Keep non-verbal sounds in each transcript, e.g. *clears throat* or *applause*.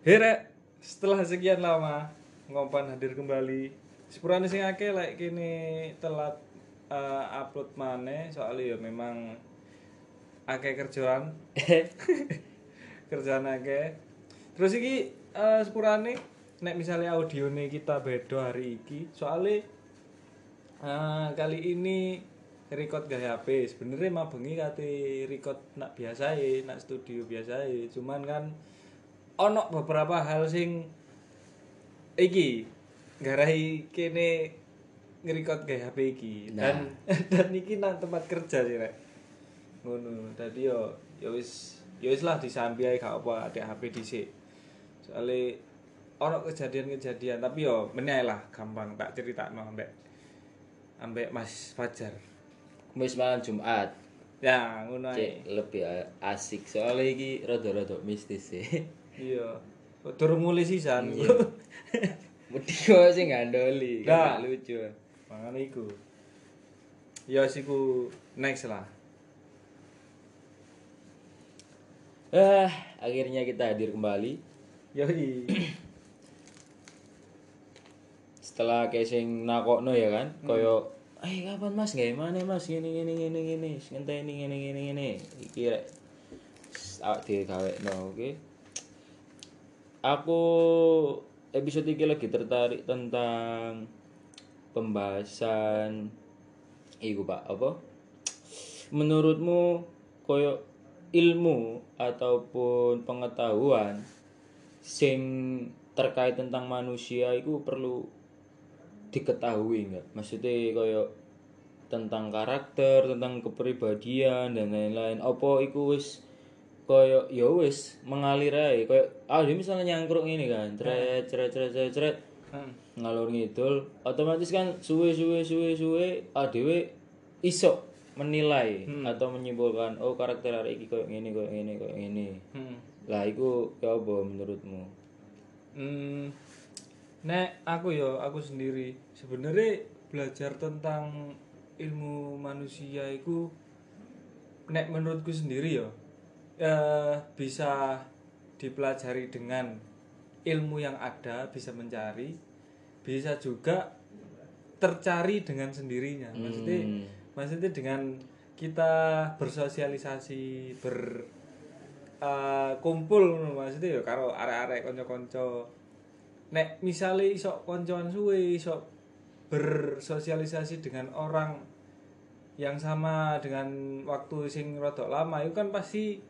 Hera, setelah sekian lama ngompan hadir kembali. Sepurane sing akeh lek kene telat eh, upload maneh soalnya ya memang akeh kerjaan. *laughs* kerjaan akeh. Terus iki eh, sepurane nek misalnya audione kita beda hari iki, soalnya eh, kali ini record gak HP sebenarnya mah bengi kate record nak biasa nak studio biasa cuman kan ono beberapa hal sing iki garai kene ngerekod gaya HP iki. Dan *laughs* dan iki nang tempat kerja sih rek. Ngono. Tadi yo yo wis yo wis lah disambi ae gak apa ada HP dhisik. Soalnya ono kejadian-kejadian tapi yo meneh lah gampang tak ceritakno ambek ambek Mas Fajar. Wis malam Jumat. ya ngono ae. Lebih asik. Soalnya iki rada-rada mistis sih. *laughs* iya durung mulai sisan Mesti kok sing ngandoli, Nah. kan gak lucu. Mangan iku. Ya siku next lah. Ah, akhirnya kita hadir kembali Yoi. setelah kayak sing nakokno ya kan, koyo Eh kapan mas gak mana mas gini gini gini gini ngenteni gini gini gini iki rek awak dhewe gawe no oke aku episode iki lagi tertarik tentang pembahasan iku pak. Apa? Menurutmu koyo ilmu ataupun pengetahuan sing terkait tentang manusia itu perlu diketahui nggak? Maksudnya koyo tentang karakter tentang kepribadian dan lain-lain. Opo iku wis koyo ya wis mengalir ae koyo ah dia misalnya nyangkruk ini kan cret cret cret cret cret Hmm. ngalur ngidul otomatis kan suwe suwe suwe suwe ah dhewe iso menilai atau menyimpulkan oh karakter hari iki koyo ngene koyo ngene koyo ngene Hmm. lah iku ya apa menurutmu Hmm. Nek aku yo aku sendiri sebenarnya belajar tentang ilmu manusia itu nek menurutku sendiri yo eh, bisa dipelajari dengan ilmu yang ada bisa mencari bisa juga tercari dengan sendirinya maksudnya Hmm. maksudnya dengan kita bersosialisasi ber eh, kumpul maksudnya ya karo arek-arek kanca-kanca nek misale iso koncoan suwe iso bersosialisasi dengan orang yang sama dengan waktu sing rodok lama itu kan pasti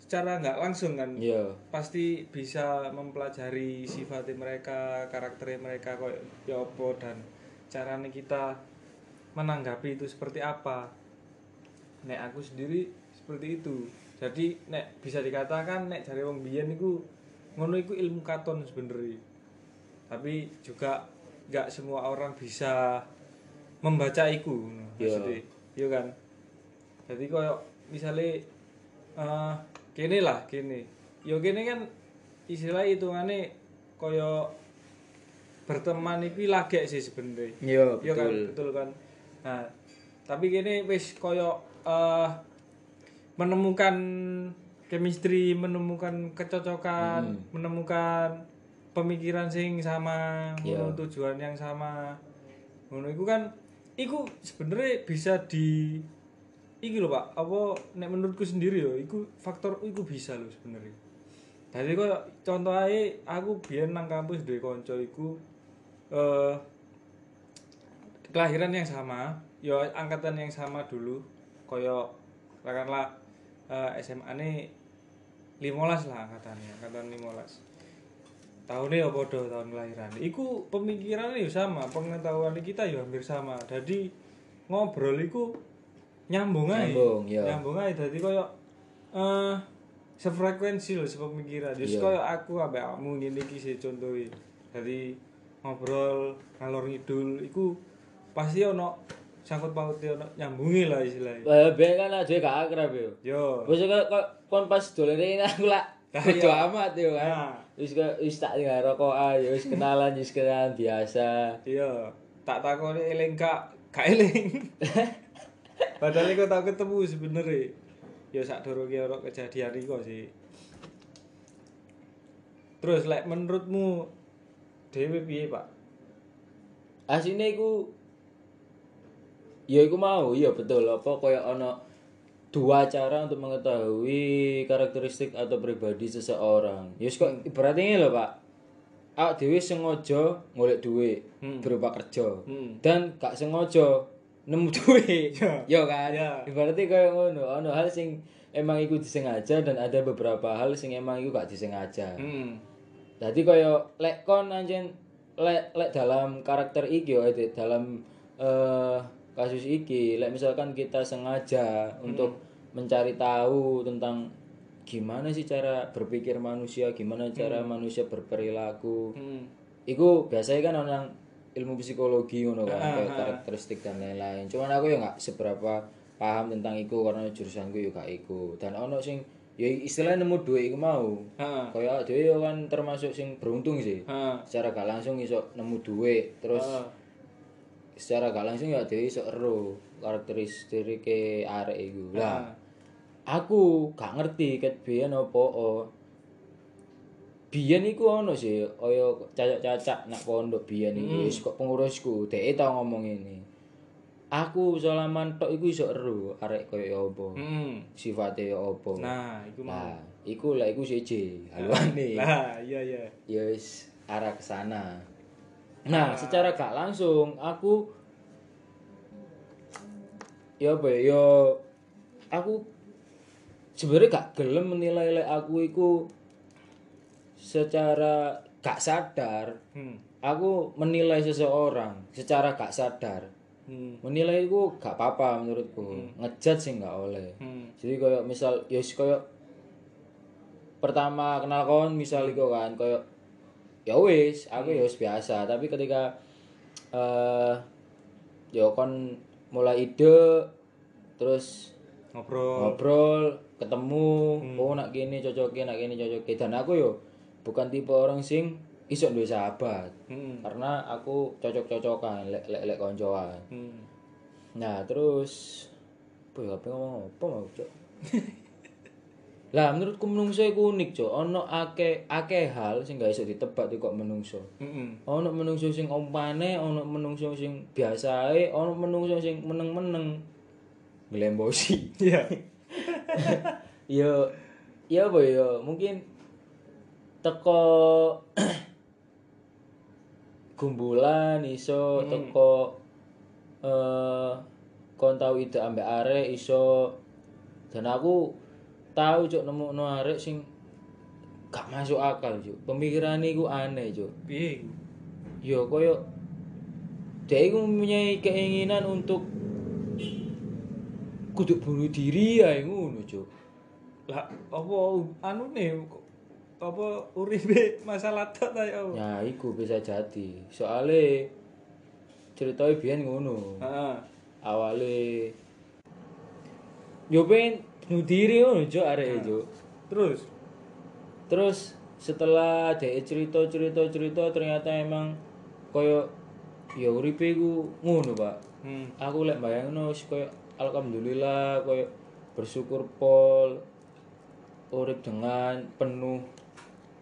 secara nggak langsung kan iya. pasti bisa mempelajari sifat mereka karakter mereka kok ya apa dan caranya kita menanggapi itu seperti apa. Nek aku sendiri seperti itu. Jadi nek bisa dikatakan nek cari wong biyen iku ngono iku ilmu katon sebenarnya. Tapi juga nggak semua orang bisa membaca iku ngono Iya. maksudnya. Iya kan? Jadi koyo misalnya eh kene lah kene yo kene kan istilah hitungannya koyo berteman itu lagek sih sebenarnya. Iya kan, betul. betul kan. Nah, tapi gini wis koyo eh menemukan chemistry, menemukan kecocokan, menemukan pemikiran sing sama, ngono tujuan yang sama. Ngono iku kan iku sebenarnya bisa di iki lho Pak, apa nek menurutku sendiri yo iku faktor iku bisa lho sebenarnya. Jadi kok contoh ae aku biyen nang kampus duwe kanca iku eh kelahiran yang sama, yo angkatan yang sama dulu, koyo katakanlah eh, SMA ini 15 lah angkatannya, angkatan 15. Tahunnya ya podo tahun kelahiran. Iku pemikirannya ya sama, pengetahuan kita ya hampir sama. Jadi ngobrol iku nyambung aja. Nyambung, ya. Nyambung aja. Jadi koyo eh sefrekuensi loh sepemikiran. Iya. koyo aku ambek kamu ngene iki sih contohi. Jadi ngobrol ngalor ngidul iku pasti ono sangkut pautnya ono nyambungi lah istilahnya. Eh, ben kan aja gak akrab yo. Yo. Wis kok kon pas dolen ini aku lah Bodo amat yo kan. Wis wis tak tinggal rokok aja, wis kenalan, wis kenalan biasa. Iya, tak takoni eling gak gak eling. *laughs* Padahal iku tak ketemu sebenarnya. Ya sak durunge ono kejadian iku sih. terus lek menurutmu dhewe piye Pak aslinya iku ya iku mau iya betul apa kayak ono dua cara untuk mengetahui karakteristik atau pribadi seseorang ya kok ibaratnya ini loh pak awak dewi sengaja ngolek duit berupa kerja Hmm. dan gak sengaja nemu *laughs* duit ya kan Ya. ibaratnya kayak ngono ono hal sing emang iku disengaja dan ada beberapa hal sing emang iku gak disengaja hmm. Jadi kaya lek kon anjen lek lek dalam karakter iki yo Edit, dalam eh, kasus iki lek misalkan kita sengaja untuk mencari tahu tentang gimana sih cara berpikir manusia, gimana cara manusia berperilaku. Hmm. Iku biasanya kan orang ilmu psikologi ngono kan, kayak karakteristik dan lain-lain. Cuman aku ya nggak seberapa paham tentang iku karena jurusanku yo gak iku. Dan ono sing ya istilahnya nemu duit iku mau. Ha. Kayak dhewe yo kan termasuk sing beruntung sih. Ha. Secara gak langsung iso nemu duit, terus Ha. secara gak langsung ya dhewe iso ero karakteristik arek iku. Lah, aku gak ngerti ket biyen apa oh. Biyen iku ono sih, kaya cacak-cacak nak pondok biyen iku wis kok pengurusku, dhek tau ngomong ini. Aku solaman tok iku iso ero arek kaya apa. Hmm. Sifate ya apa. Nah, iku. Nah, iku lah iku siji *laughs* haluane. Lah, iya iya. ya wis arah ke sana. Nah, secara gak langsung aku ya apa ya, aku sebenarnya gak gelem menilai aku iku secara gak sadar Hmm. aku menilai seseorang secara gak sadar. Hmm. menilai itu gak apa-apa menurutku. Ngejat sih gak oleh. Hmm. jadi kayak misal ya kayak pertama kenal kawan misal iku kan kayak ya wis aku ya wis biasa. Tapi ketika eh ya kon mulai ide terus Ngobrol. ngobrol ketemu oh nak gini cocoknya nak gini cocoknya dan aku yo bukan tipe orang sing iso duwe sahabat Hmm. karena aku cocok-cocokan lek lek lek koncoan Hmm. Nah, terus apa ya apa ngomong apa mau, Cok? *laughs* lah, menurutku menungso iku unik, Cok. Ono akeh akeh hal sing gak iso ditebak kok menungso. Hmm. Ono menungso sing ompane, ono menungso sing biasae, ono menungso sing meneng-meneng. Glembosi. Iya. *laughs* ya ya apa ya, mungkin teko *clears throat* gumbulan iso teko eh kon tau ide ambek arek iso. Dan aku tahu cuk nemu no arek sing gak masuk akal cuk. Pemikiran iku aneh cuk. Piye iku? yo koyo dia iku mempunyai keinginan untuk kudu bunuh diri ya ngono cuk. Lah apa anu nih apa uripe *laughs* masalah tok ta ya? ya iku bisa jadi soalnya ceritanya biyen ngono Heeh. awalnya yo pengen bunuh diri ngono cuk arek cuk Terus terus setelah dia cerita cerita cerita ternyata emang koyo ya uripe iku ngono pak hmm. aku lek bayangno wis koyo alhamdulillah koyo bersyukur pol urip dengan penuh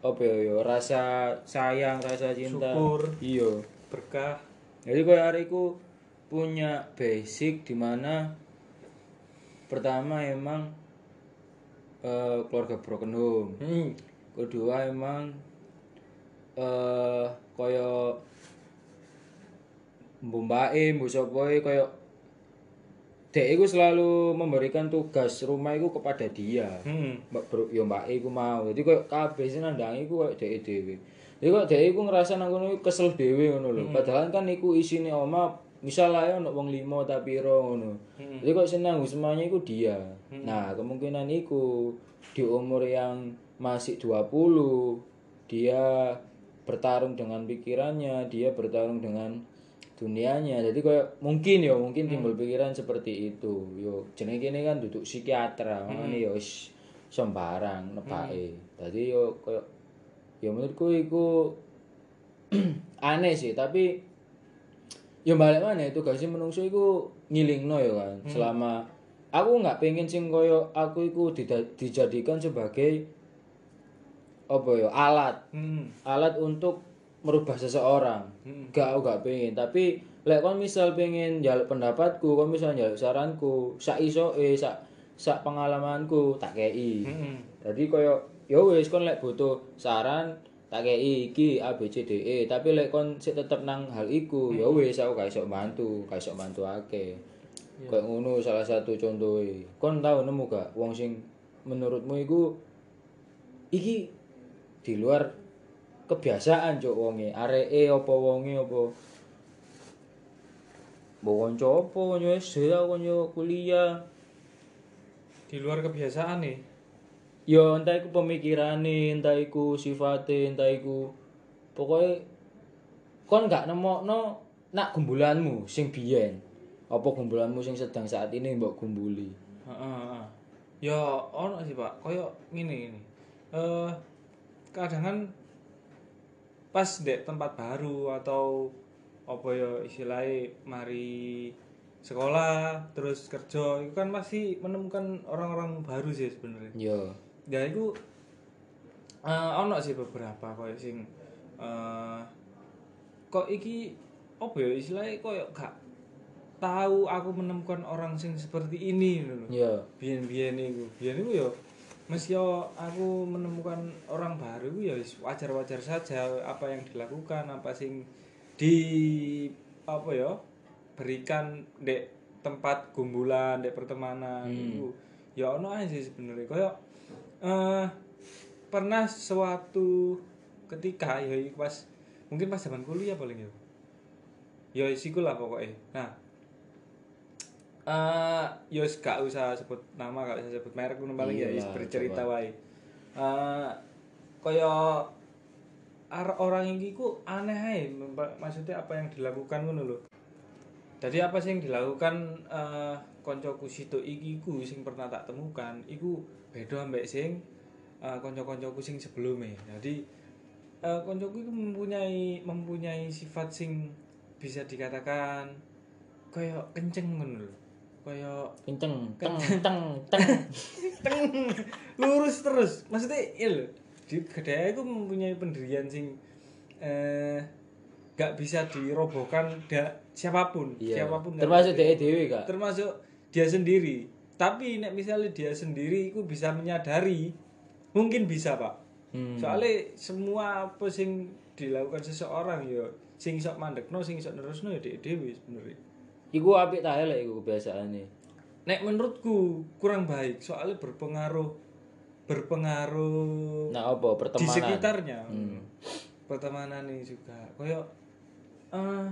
apa ya ya, rasa sayang rasa cinta Syukur. iya berkah. jadi koyo hari iku punya basic di mana pertama emang eh, keluarga broken home Hmm. kedua emang eh kaya mbumbae mbok sopoe kaya dek iku selalu memberikan tugas rumah iku kepada dia. Hmm. mbak bro yo mbak iku mau. Jadi kaya kabeh sing nandangi iku kaya dek dhewe. Jadi kok dek iku ngerasa nang iku kesel dhewe ngono lho. Padahal kan iku isine oma misal ae ono wong limo tapi piro ngono. Jadi kok senang semuanya iku dia. Nah kemungkinan iku di umur yang masih 20 dia bertarung dengan pikirannya dia bertarung dengan dunianya. Jadi kayak mungkin ya mungkin timbul pikiran seperti itu. Yo jenenge kene kan duduk psikiater makane yo wis sembarang nepake dadi yo kayak ya menurutku iku *clears throat* aneh sih tapi ya balik mana itu gak sih menungso iku ngilingno ya kan. Selama aku nggak pengen sing koyo aku iku dijadikan sebagai apa ya alat. Hmm. alat untuk merubah seseorang Hmm. gak aku gak pengen tapi lek kon misal pengen jaluk pendapatku kon misal jaluk saranku sak iso eh sak sak pengalamanku tak kei Hmm. Jadi koyo ya wis kon lek butuh saran tak kei iki A B C D E tapi lek kon sik tetep nang hal iku ya wis aku gak iso bantu, gak iso bantu akeh. Kayak ngono salah satu contohe. Kon tau nemu gak wong sing menurutmu iku iki di luar kebiasaan cuk wonge, areke apa wonge apa Mbok kanca apa kanca SD kanca kuliah Di luar kebiasaan nih. Ya entah iku pemikirane, entah iku sifate, entah iku pokoknya kon gak nemokno nak gumbulanmu sing biyen. Apa gumbulanmu sing sedang saat ini mbok gumbuli. Heeh. Ya ono sih, Pak. Koyo ngene ini. Eh kadang kan pas dek tempat baru atau apa ya istilahnya mari sekolah terus kerja itu kan pasti menemukan orang-orang baru sih sebenarnya. Ya. Ya itu eh ono sih beberapa koyo sing eh kok iki apa ya istilahnya koyo gak tahu aku menemukan orang sing seperti ini ngono lho. Ya. biyen-biyen iku. Biyen iku ya mesti yo aku menemukan orang baru ya wajar-wajar saja apa yang dilakukan, apa sing di apa ya berikan dek tempat gumbulan, dek pertemanan itu ya ono aja sih sebenarnya. Koyo eh pernah suatu ketika ya pas mungkin pas zaman kuliah paling ya. Ya isiku lah pokoknya. Nah wis gak usah sebut nama gak usah sebut merek ngono paling ya wis Iyalah, bercerita wae. Eh kaya ar- orang iki ku aneh ae maksudnya apa yang dilakukan ngono lho. Jadi apa sih yang dilakukan eh koncoku situ iki ku sing pernah tak temukan iku beda ambek sing eh, konco-koncoku sing sebelumnya. Jadi eh koncoku itu mempunyai mempunyai sifat sing bisa dikatakan kayak kenceng ngono lho kayak Kenceng, teng teng teng. *laughs* teng lurus terus maksudnya iya lho di kedai aku mempunyai pendirian sing eh gak bisa dirobohkan da, siapa pun Iya. siapa pun gak Termasuk dhek dhewe kak. termasuk dia sendiri tapi nek misalnya dia sendiri itu bisa menyadari mungkin bisa pak Hmm. soalnya semua apa sing dilakukan seseorang ya sing sok mandekno sing sok nerusno ya dhewe sebenarnya Iku apik ta elek iku kebiasaane. nek menurutku kurang baik soalnya berpengaruh berpengaruh Nah apa di pertemanan? sekitarnya Hmm. pertemanan ini juga koyo eh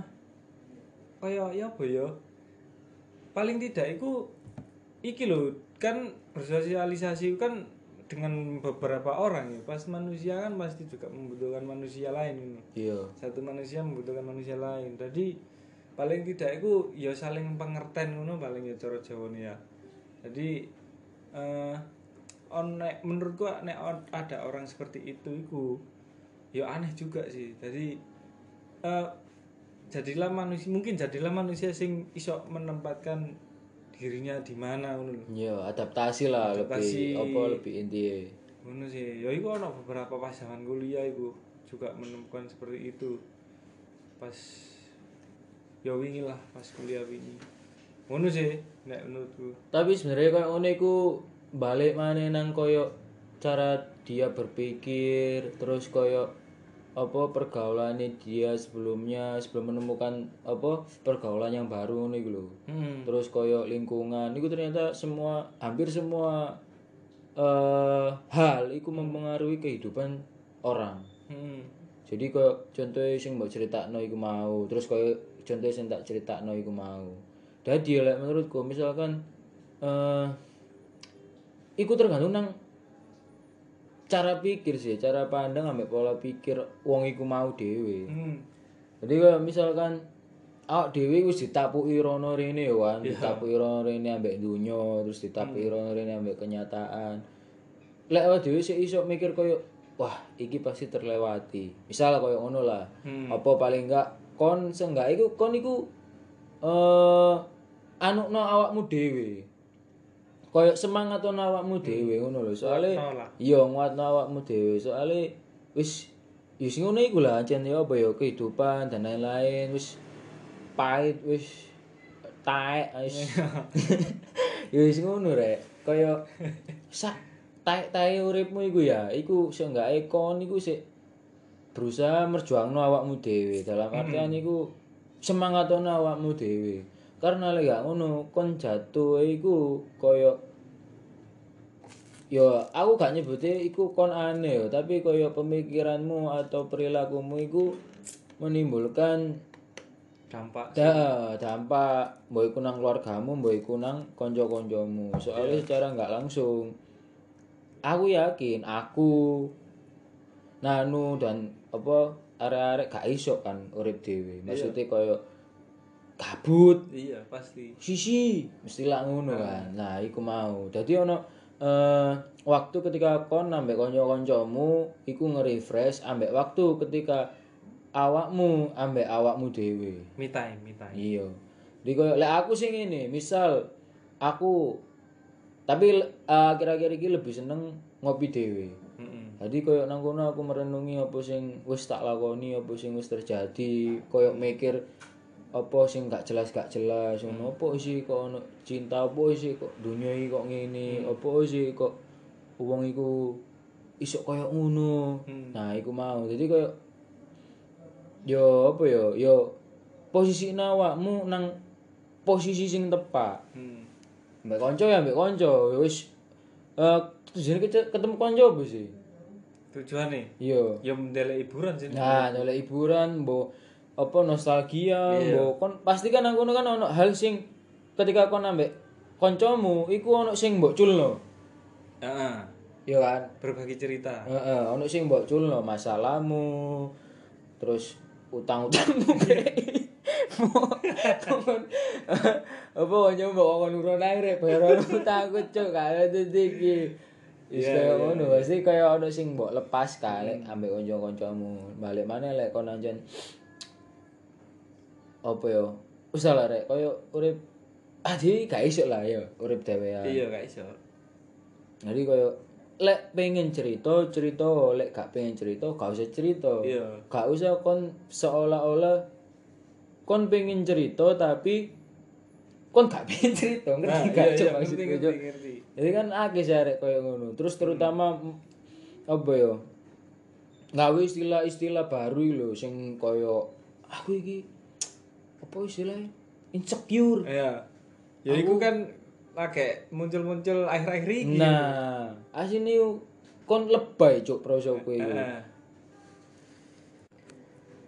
koyo ya apa ya paling tidak itu iki lho kan bersosialisasi kan dengan beberapa orang ya pas manusia kan pasti juga membutuhkan manusia lain gitu. Iya. satu manusia membutuhkan manusia lain jadi paling tidak itu ya saling pengertian ngono paling ya cara Jawa ya. Jadi eh on nek menurutku nek on- ada orang seperti itu iku ya aneh juga sih. Jadi eh jadilah manusia mungkin jadilah manusia sing iso menempatkan dirinya di mana ngono lho. Iya, adaptasi lah Adaptasi. lebih apa lebih inti. ngono sih. Ya iku ono beberapa pas zaman kuliah iku juga menemukan seperti itu. Pas ya wingi lah pas kuliah wingi ngono sih nek menurutku Tapi sebenarnya kayak ngono iku balik mana nang koyo cara dia berpikir terus koyo apa pergaulannya dia sebelumnya sebelum menemukan apa pergaulan yang baru iku lho. hmm. Terus koyo lingkungan itu ternyata semua hampir semua eh hal itu mempengaruhi kehidupan orang. hmm. Jadi koyo contohnya sing mbok critakno iku mau, terus koyo contohnya sing tak critakno iku mau. Dadi lek menurutku misalkan eh iku tergantung nang cara pikir sih, cara pandang ambek pola pikir wong iku mau dhewe. hmm. Jadi koyo misalkan awak dhewe wis ditapuki rono rene ya kan, ditapuki rono rene ambek dunya, terus ditapuki rono rene ambek kenyataan. Lek awak dhewe sik iso mikir koyo wah, iki pasti terlewati. Misal koyo ngono lah. Hmm. Apa paling enggak kon seenggak iku kon iku eh anukno awakmu dhewe. koyo semangat ono awakmu dhewe ngono lho. Nguatno lah. iya nguatno awakmu dhewe. Soale wis wis ngono iku lah ancen ya apa ya kehidupan dan lain-lain wis pahit wis taek wis. *laughs* wis ngono rek. Kaya sak taek-taek uripmu iku ya, iku seenggake kon iku sik berusaha merjuangno awakmu dhewe. Dalam artian iku semangat ono awakmu dhewe. Karena lek gak ngono kon jatuh iku kaya Yo, aku gak nyebutnya iku kon aneh yo, tapi kaya pemikiranmu atau perilakumu iku menimbulkan dampak da, dampak mbok iku nang keluargamu, mbok iku nang kanca-kancamu. Soalnya secara nggak langsung aku yakin aku Nanu dan apa arek-arek gak iso kan urip dhewe. Maksudnya kaya kabut, iya pasti sisi mesti lah ngono kan. Nah, iku mau. Dadi ono eh waktu ketika kon ambek kanca-kancamu iku nge-refresh ambek waktu ketika awakmu ambek awakmu dhewe. me time me time Iya. Di koyo lek aku sing ngene, misal aku tapi eh, akhir-akhir iki lebih seneng ngopi dhewe. Jadi koyo nang kono aku merenungi apa sing wis tak lakoni, apa sing wis terjadi, koyo mikir apa sing gak jelas gak jelas ngono. Apa sih kok ono cinta apa sih kok dunia iki kok ngene apa sih kok wong iku iso koyo ngono. Nah iku mau. Jadi koyo yo apa yo yo posisi awakmu nang posisi sing tepat. Hmm. mbek kanca ya mbek kanca ya wis kece- ketemu kanca apa sih tujuannya iya ya mendelek hiburan sih Nah, nyolek hiburan, mbok apa nostalgia, mbok kon pasti kan kono kan ono hal sing ketika kon ambek kancamu iku ono sing mbok culno. Heeh. Ya kan? berbagi cerita Heeh, ono sing mbok culno masalahmu. Terus utang-utangmu *laughs* apa mbok kon urun ae rek bayar utangku cuk gak ada iki. Wis kaya ngono, pasti kaya ono sing mbok lepas kalek ambek kanca-kancamu. Balik maneh lek kon anjen apa ya? Wis lah rek kaya urip adi gak iso lah ya urip dhewean. iya gak iso Jadi kaya lek pengen cerita cerita, lek gak pengen cerita gak usah cerita. Iya. Gak usah kon seolah-olah kon pengen cerita tapi kon gak *laughs* pengen cerita, ngerti nah, gak iya, iya, ngerti maksudku, ngerti Cuk? ngerti Jadi kan akeh arek kaya ngono. Terus terutama apa ya? Gawe istilah-istilah baru lho sing kaya aku iki apa istilahnya? Insecure. iya ya itu kan lagi muncul-muncul akhir-akhir ini Nah, asine yo kon lebay cuk prosoku iku. Heeh.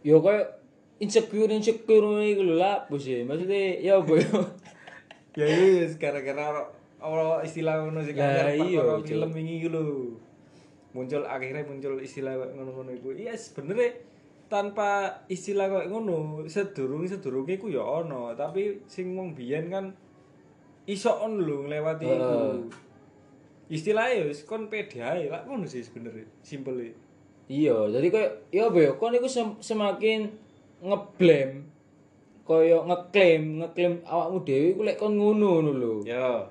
Yo kaya insecure insecure iku lho lah apa sih? Maksudnya ya apa yo? *laughs* ya iya gara-gara ora- istilah ngono sing iya, iya Cuk. film ini gitu lho muncul akhirnya muncul istilah ngono-ngono iku iya sebenarnya tanpa istilah kayak ngono sedurung sedurunge iku ya ono tapi sing wong biyen kan iso on lho nglewati iku istilahnya ya wis kon pede ae lah ngono sih sebenarnya simple Iya, jadi kayak ya apa ya? Kon iku sem- semakin ngeblame kaya ngeklaim, ngeklaim awakmu dhewe iku lek kon ngono ngono lho. ya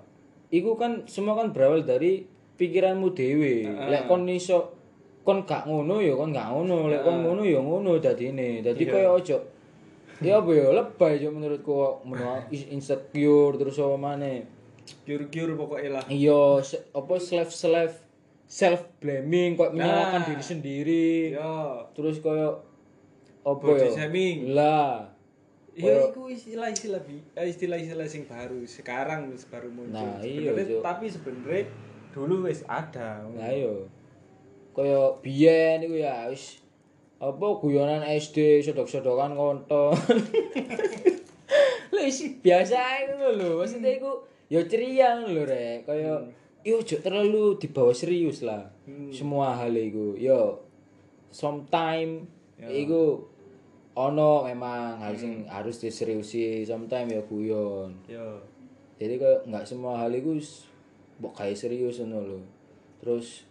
Iku kan semua kan berawal dari pikiranmu dhewe. Lek kon iso kon gak ngono ya kon gak ngono, lek kon ngono ya ngono dadine. Dadi kaya ojo Ya apa ya lebay cuk menurutku menua insecure terus apa maneh. cure-cure pokoknya lah. Iya, apa self self self blaming kok menyalahkan diri sendiri. ya terus koyo apa ya? lah Ya iku istilah-istilah bi- eh, istilah-istilah sing baru sekarang wis baru muncul. Nah, iya, tapi sebenarnya dulu wis ada. nah yo koyo biyen iku ya wis apa guyonan SD sodok-sodokan konton Lah isi biasa ngono lho maksudnya iku ya ceria lho rek. Koyo yo ojo terlalu dibawa serius lah semua hal iku. Yo sometime iku ono memang hal sing harus diseriusi sometime ya guyon. Yo. jadi kayak nggak semua hal itu mbok kayak serius ngono lho. Terus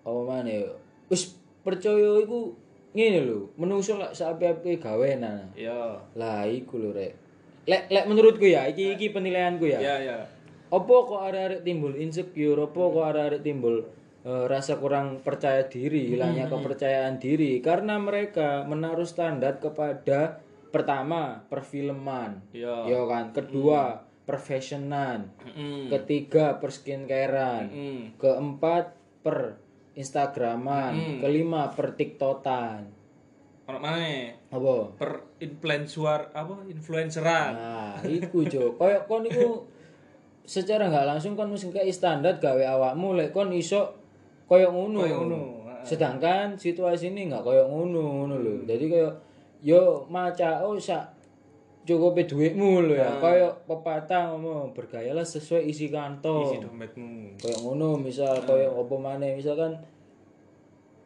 apa mana ya wis percaya iku ngene lho menungso lak sapi-api gawenan Yo. lah iku lho rek. Lek lek menurutku ya iki iki penilaianku ya. Ya ya. Apa kok arek-arek timbul insecure, apa kok arek-arek timbul eh, rasa kurang percaya diri, hilangnya kepercayaan diri karena mereka menaruh standar kepada pertama perfilman, Iya. ya kan, kedua perfessionan, Heeh. ketiga per skincarean, Heeh. keempat per instagraman, kelima per tiktokan, Ono mana? apa? Per influencer apa? Influenceran. Nah, iku jo. Kayak kon iku secara nggak langsung kon mesti kayak standar gawe awakmu lek kon iso koyo ngono. Koyo ngono. Sedangkan situasi ini nggak koyo ngono ngono lho. Jadi koyo yo maca oh sak cukup duitmu lho ya. Koyo pepatah ngomong bergayalah sesuai isi kantong. Isi dompetmu. Koyo ngono misal koyo apa maneh misalkan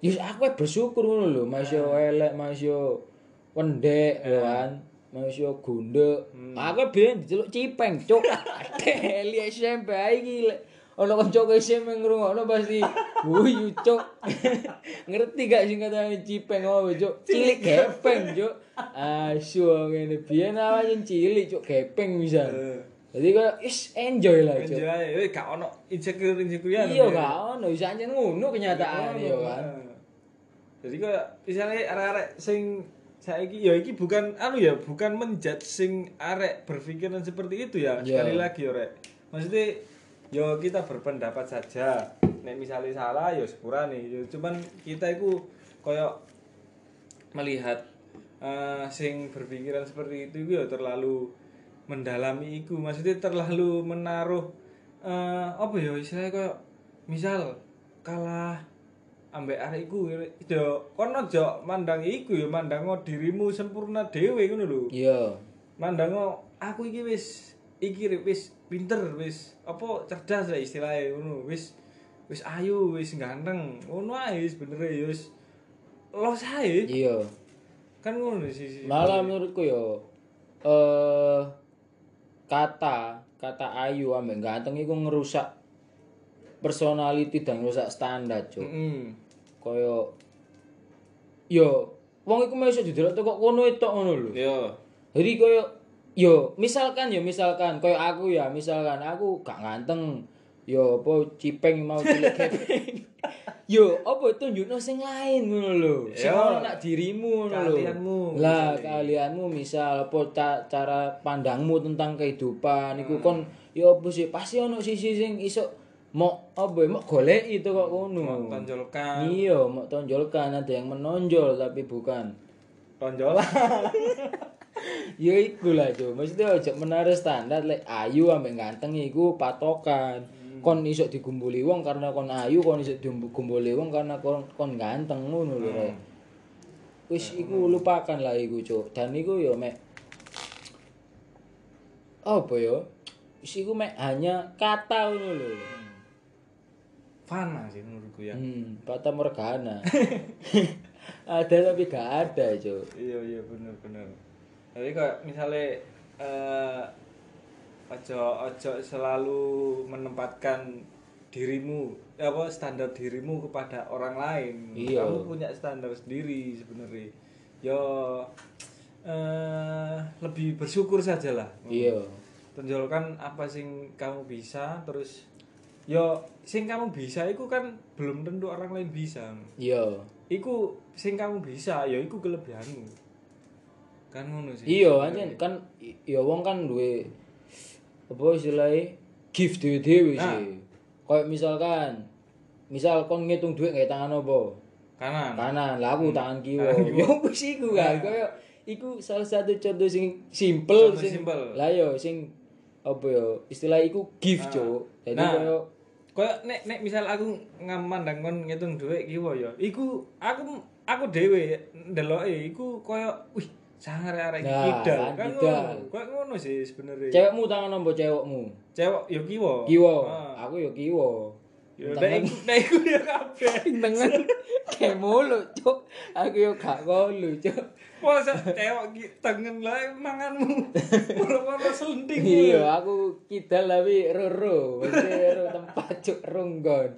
Yus aku bersyukur ngono lho, Mas yo elek, Mas yo pendek yo kan. Mas yo gundek. Aku biyen diceluk cipeng, cuk. *laughs* Deli SMP ae iki lek ono kanca SMP ngrungokno pasti wuyu cuk. *laughs* Ngerti gak singkatane cipeng apa cuk? Cilik gepeng cuk. Asu ngene biyen awake cilik cuk gepeng misal. Jadi kayak is enjoy lah cuk. Anjay, eh gak ono insecure insecure Iya gak ono, bisa aja ngono kenyataan ya kan. Jadi kayak misalnya arek-arek sing saiki ya iki bukan anu ya, bukan menjat sing arek berpikiran seperti itu ya. Iya. Sekali lagi ya, Rek. Maksudnya yo kita berpendapat saja. Nek misalnya salah ya sepurane. Cuman kita itu koyo melihat eh, sing berpikiran seperti itu ya terlalu mendalami iku maksudnya terlalu menaruh eh, apa ya istilahnya kayak misal kalah ambek arek iku yo kono aja mandang iku ya mandang dirimu sempurna dhewe ngono lho Iya. mandang aku iki wis iki wis pinter wis apa cerdas lah istilahnya ngono wis wis ayu wis ganteng ngono ae wis bener ya wis los ae Iya. kan ngono sih sih Malah menurutku yo eh kata kata ayu ambek ganteng iku ngerusak personality dan ngerusak standar, Cuk. Heeh. Kaya yo wong iku iso didelok kok kono tok ngono lho. yo Jadi kaya yo misalkan yo misalkan kaya aku ya, misalkan aku gak ganteng. Yo apa cipeng mau cilik *laughs* yo apa tunjukno sing lain ngono lho. Sing ono nak dirimu ngono lho. Keahlianmu, Lah keahlianmu misal apa ca- cara pandangmu tentang kehidupan iku kon yo apa sih pasti ono sisi sing iso mau apa mau golek itu kok ngono. tonjolkan. Iya, mau tonjolkan ada yang menonjol tapi bukan. Tonjolan *laughs* Ya iku lah cuy, maksudnya aja menaruh standar lek ayu ambek ganteng iku patokan. Kon iso digumbuli wong karena kon ayu, kon iso digumbuli wong karena kon kon ganteng ngono lho. Rek. Wis iku lupakan lah iku cuy. Dan iku yo mek apa yo? Wis iku mek hanya kata ngono lho. fana sih menurutku ya Hmm, fata morgana. *laughs* ada tapi gak ada cuy. iya iya bener bener jadi kayak misalnya eh ojo ojo selalu menempatkan dirimu apa standar dirimu kepada orang lain Iya. kamu punya standar sendiri sebenarnya yo eh lebih bersyukur saja lah Iya. tonjolkan apa sing kamu bisa terus yo sing kamu bisa itu kan belum tentu orang lain bisa Iya. iku sing kamu bisa ya iku kelebihanmu kan ngono sih Iya, anjen kan ya wong kan duwe apa istilahnya gift dhewe-dhewe Nah. sih. Kayak misalkan misal kon ngitung duit nggae tangan apa? kanan Kanan, lah aku tangan kiwa. Tangan kiwa. Ya wis iku kan. Kayak iku salah satu contoh sing simple Contoh sing simple. Lah yo sing apa ya istilah iku gift, Cuk. Jadi Nah. kayak koyo nek nek misal aku ngamandang kon ngitung dhuwit kiwa ya iku aku aku dhewe ndeloke iku koyo wih sangar arek iki Nah, kidal kan kidal. ngono sih sebenarnya cewekmu tangan apa cewekmu? cewek ya kiwa Kiwa. Ah. Aku ya kiwa. nek iku ya kabeh *laughs* Tengen kayak mulu, Cuk. Aku yo gak kolu, Cuk. masa cewek tengen lah manganmu *laughs* mulu-mulu selenting Iya, aku kidal tapi roro, mesti ro tempat cuk runggon.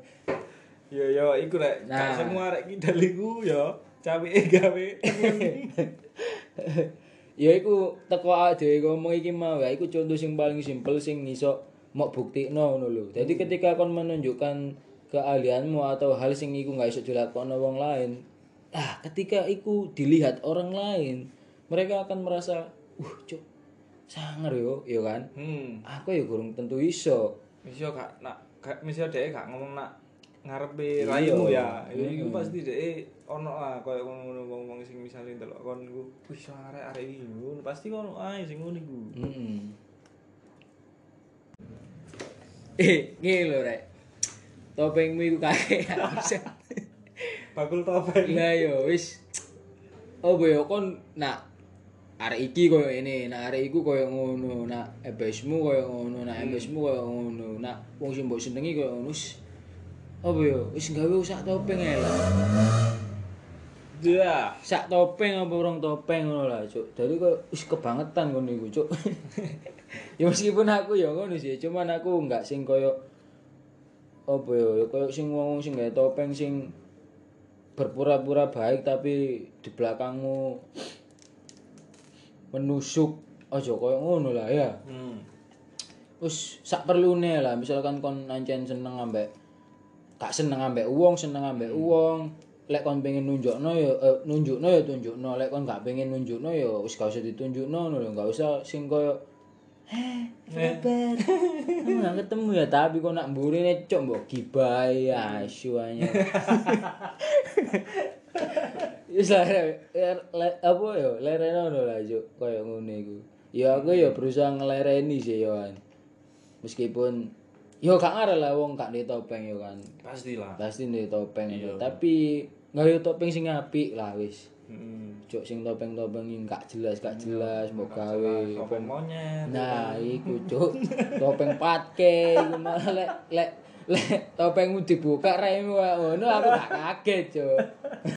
Ya ya iku rek. Nah. Gak semua rek kidal iku ya cawike *laughs* gawe *laughs* ya iku teko awake dhewe ngomong iki mau ya iku contoh sing paling simpel sing iso mau buktikno ngono lho. Jadi ketika kon menunjukkan keahlianmu atau hal sing iku nggak iso dilakoni wong lain, ah ketika iku dilihat orang lain, mereka akan merasa, "Uh, cuk, sangar yo, yo kan. Hmm. Aku ya kurang tentu iso." Misal gak nak gak misal dhek gak ngomong nak ngarepe raimu ya. Iku pasti dhek ono lah koyo ngono wong-wong sing misale ndelok kon iku wis arek arek iki ngono pasti ono ae sing ngono iku. Mm-mm. Eh, ngene lho, Rek. Topengmu iku kakek. *laughs* Bakul topeng. Lah yo wis. Oh boyo kon nak arek iki koyo ini, nak arek iku koyo ngono, nak ebesmu koyo ngono, nak ebesmu koyo ngono, nak wong sing mbok senengi koyo ngono. Oh boyo, wis gawe sak topeng ae lah. Ya. Sak topeng apa urung topeng ngono lah, Cuk. Dadi koyo wis kebangetan ngono iku, Cuk. *laughs* ya meskipun aku ya ngono sih, cuman aku enggak sing koyo apa ya, ya koyo sing wong sing gawe topeng sing berpura-pura baik tapi di belakangmu menusuk aja koyo ngono lah ya. Hmm. Wis sak perlune lah, misalkan kon ancen seneng ambek gak seneng ambek uang, seneng ambek uang. Lek kon pengen nunjukno ya eh, nunjukno ya tunjukno, lek kon gak pengen nunjukno ya wis gak usah ditunjukno ngono lho, gak usah sing koyo Eh, Robert. *laughs* Kamu gak ketemu ya, tapi kok nak mburine cok mbok gibai aja. *laughs* Wis lah le- le- apa ya, lerene ngono lah cok, koyo ngono iku. Ya aku ya berusaha ngelereni sih ya kan. Meskipun yo gak ngarep lah wong gak di topeng yo kan. Pastilah. Pasti di topeng itu. Tapi nggak topeng sing apik lah wis. Heeh. Cok sing topeng-topeng yang gak jelas, gak jelas mbok gawe. Topeng monyet. Nah, iku cuk. *laughs* Topeng patke iku malah lek lek lek topengmu dibuka raimu ngono aku gak kaget, cuk.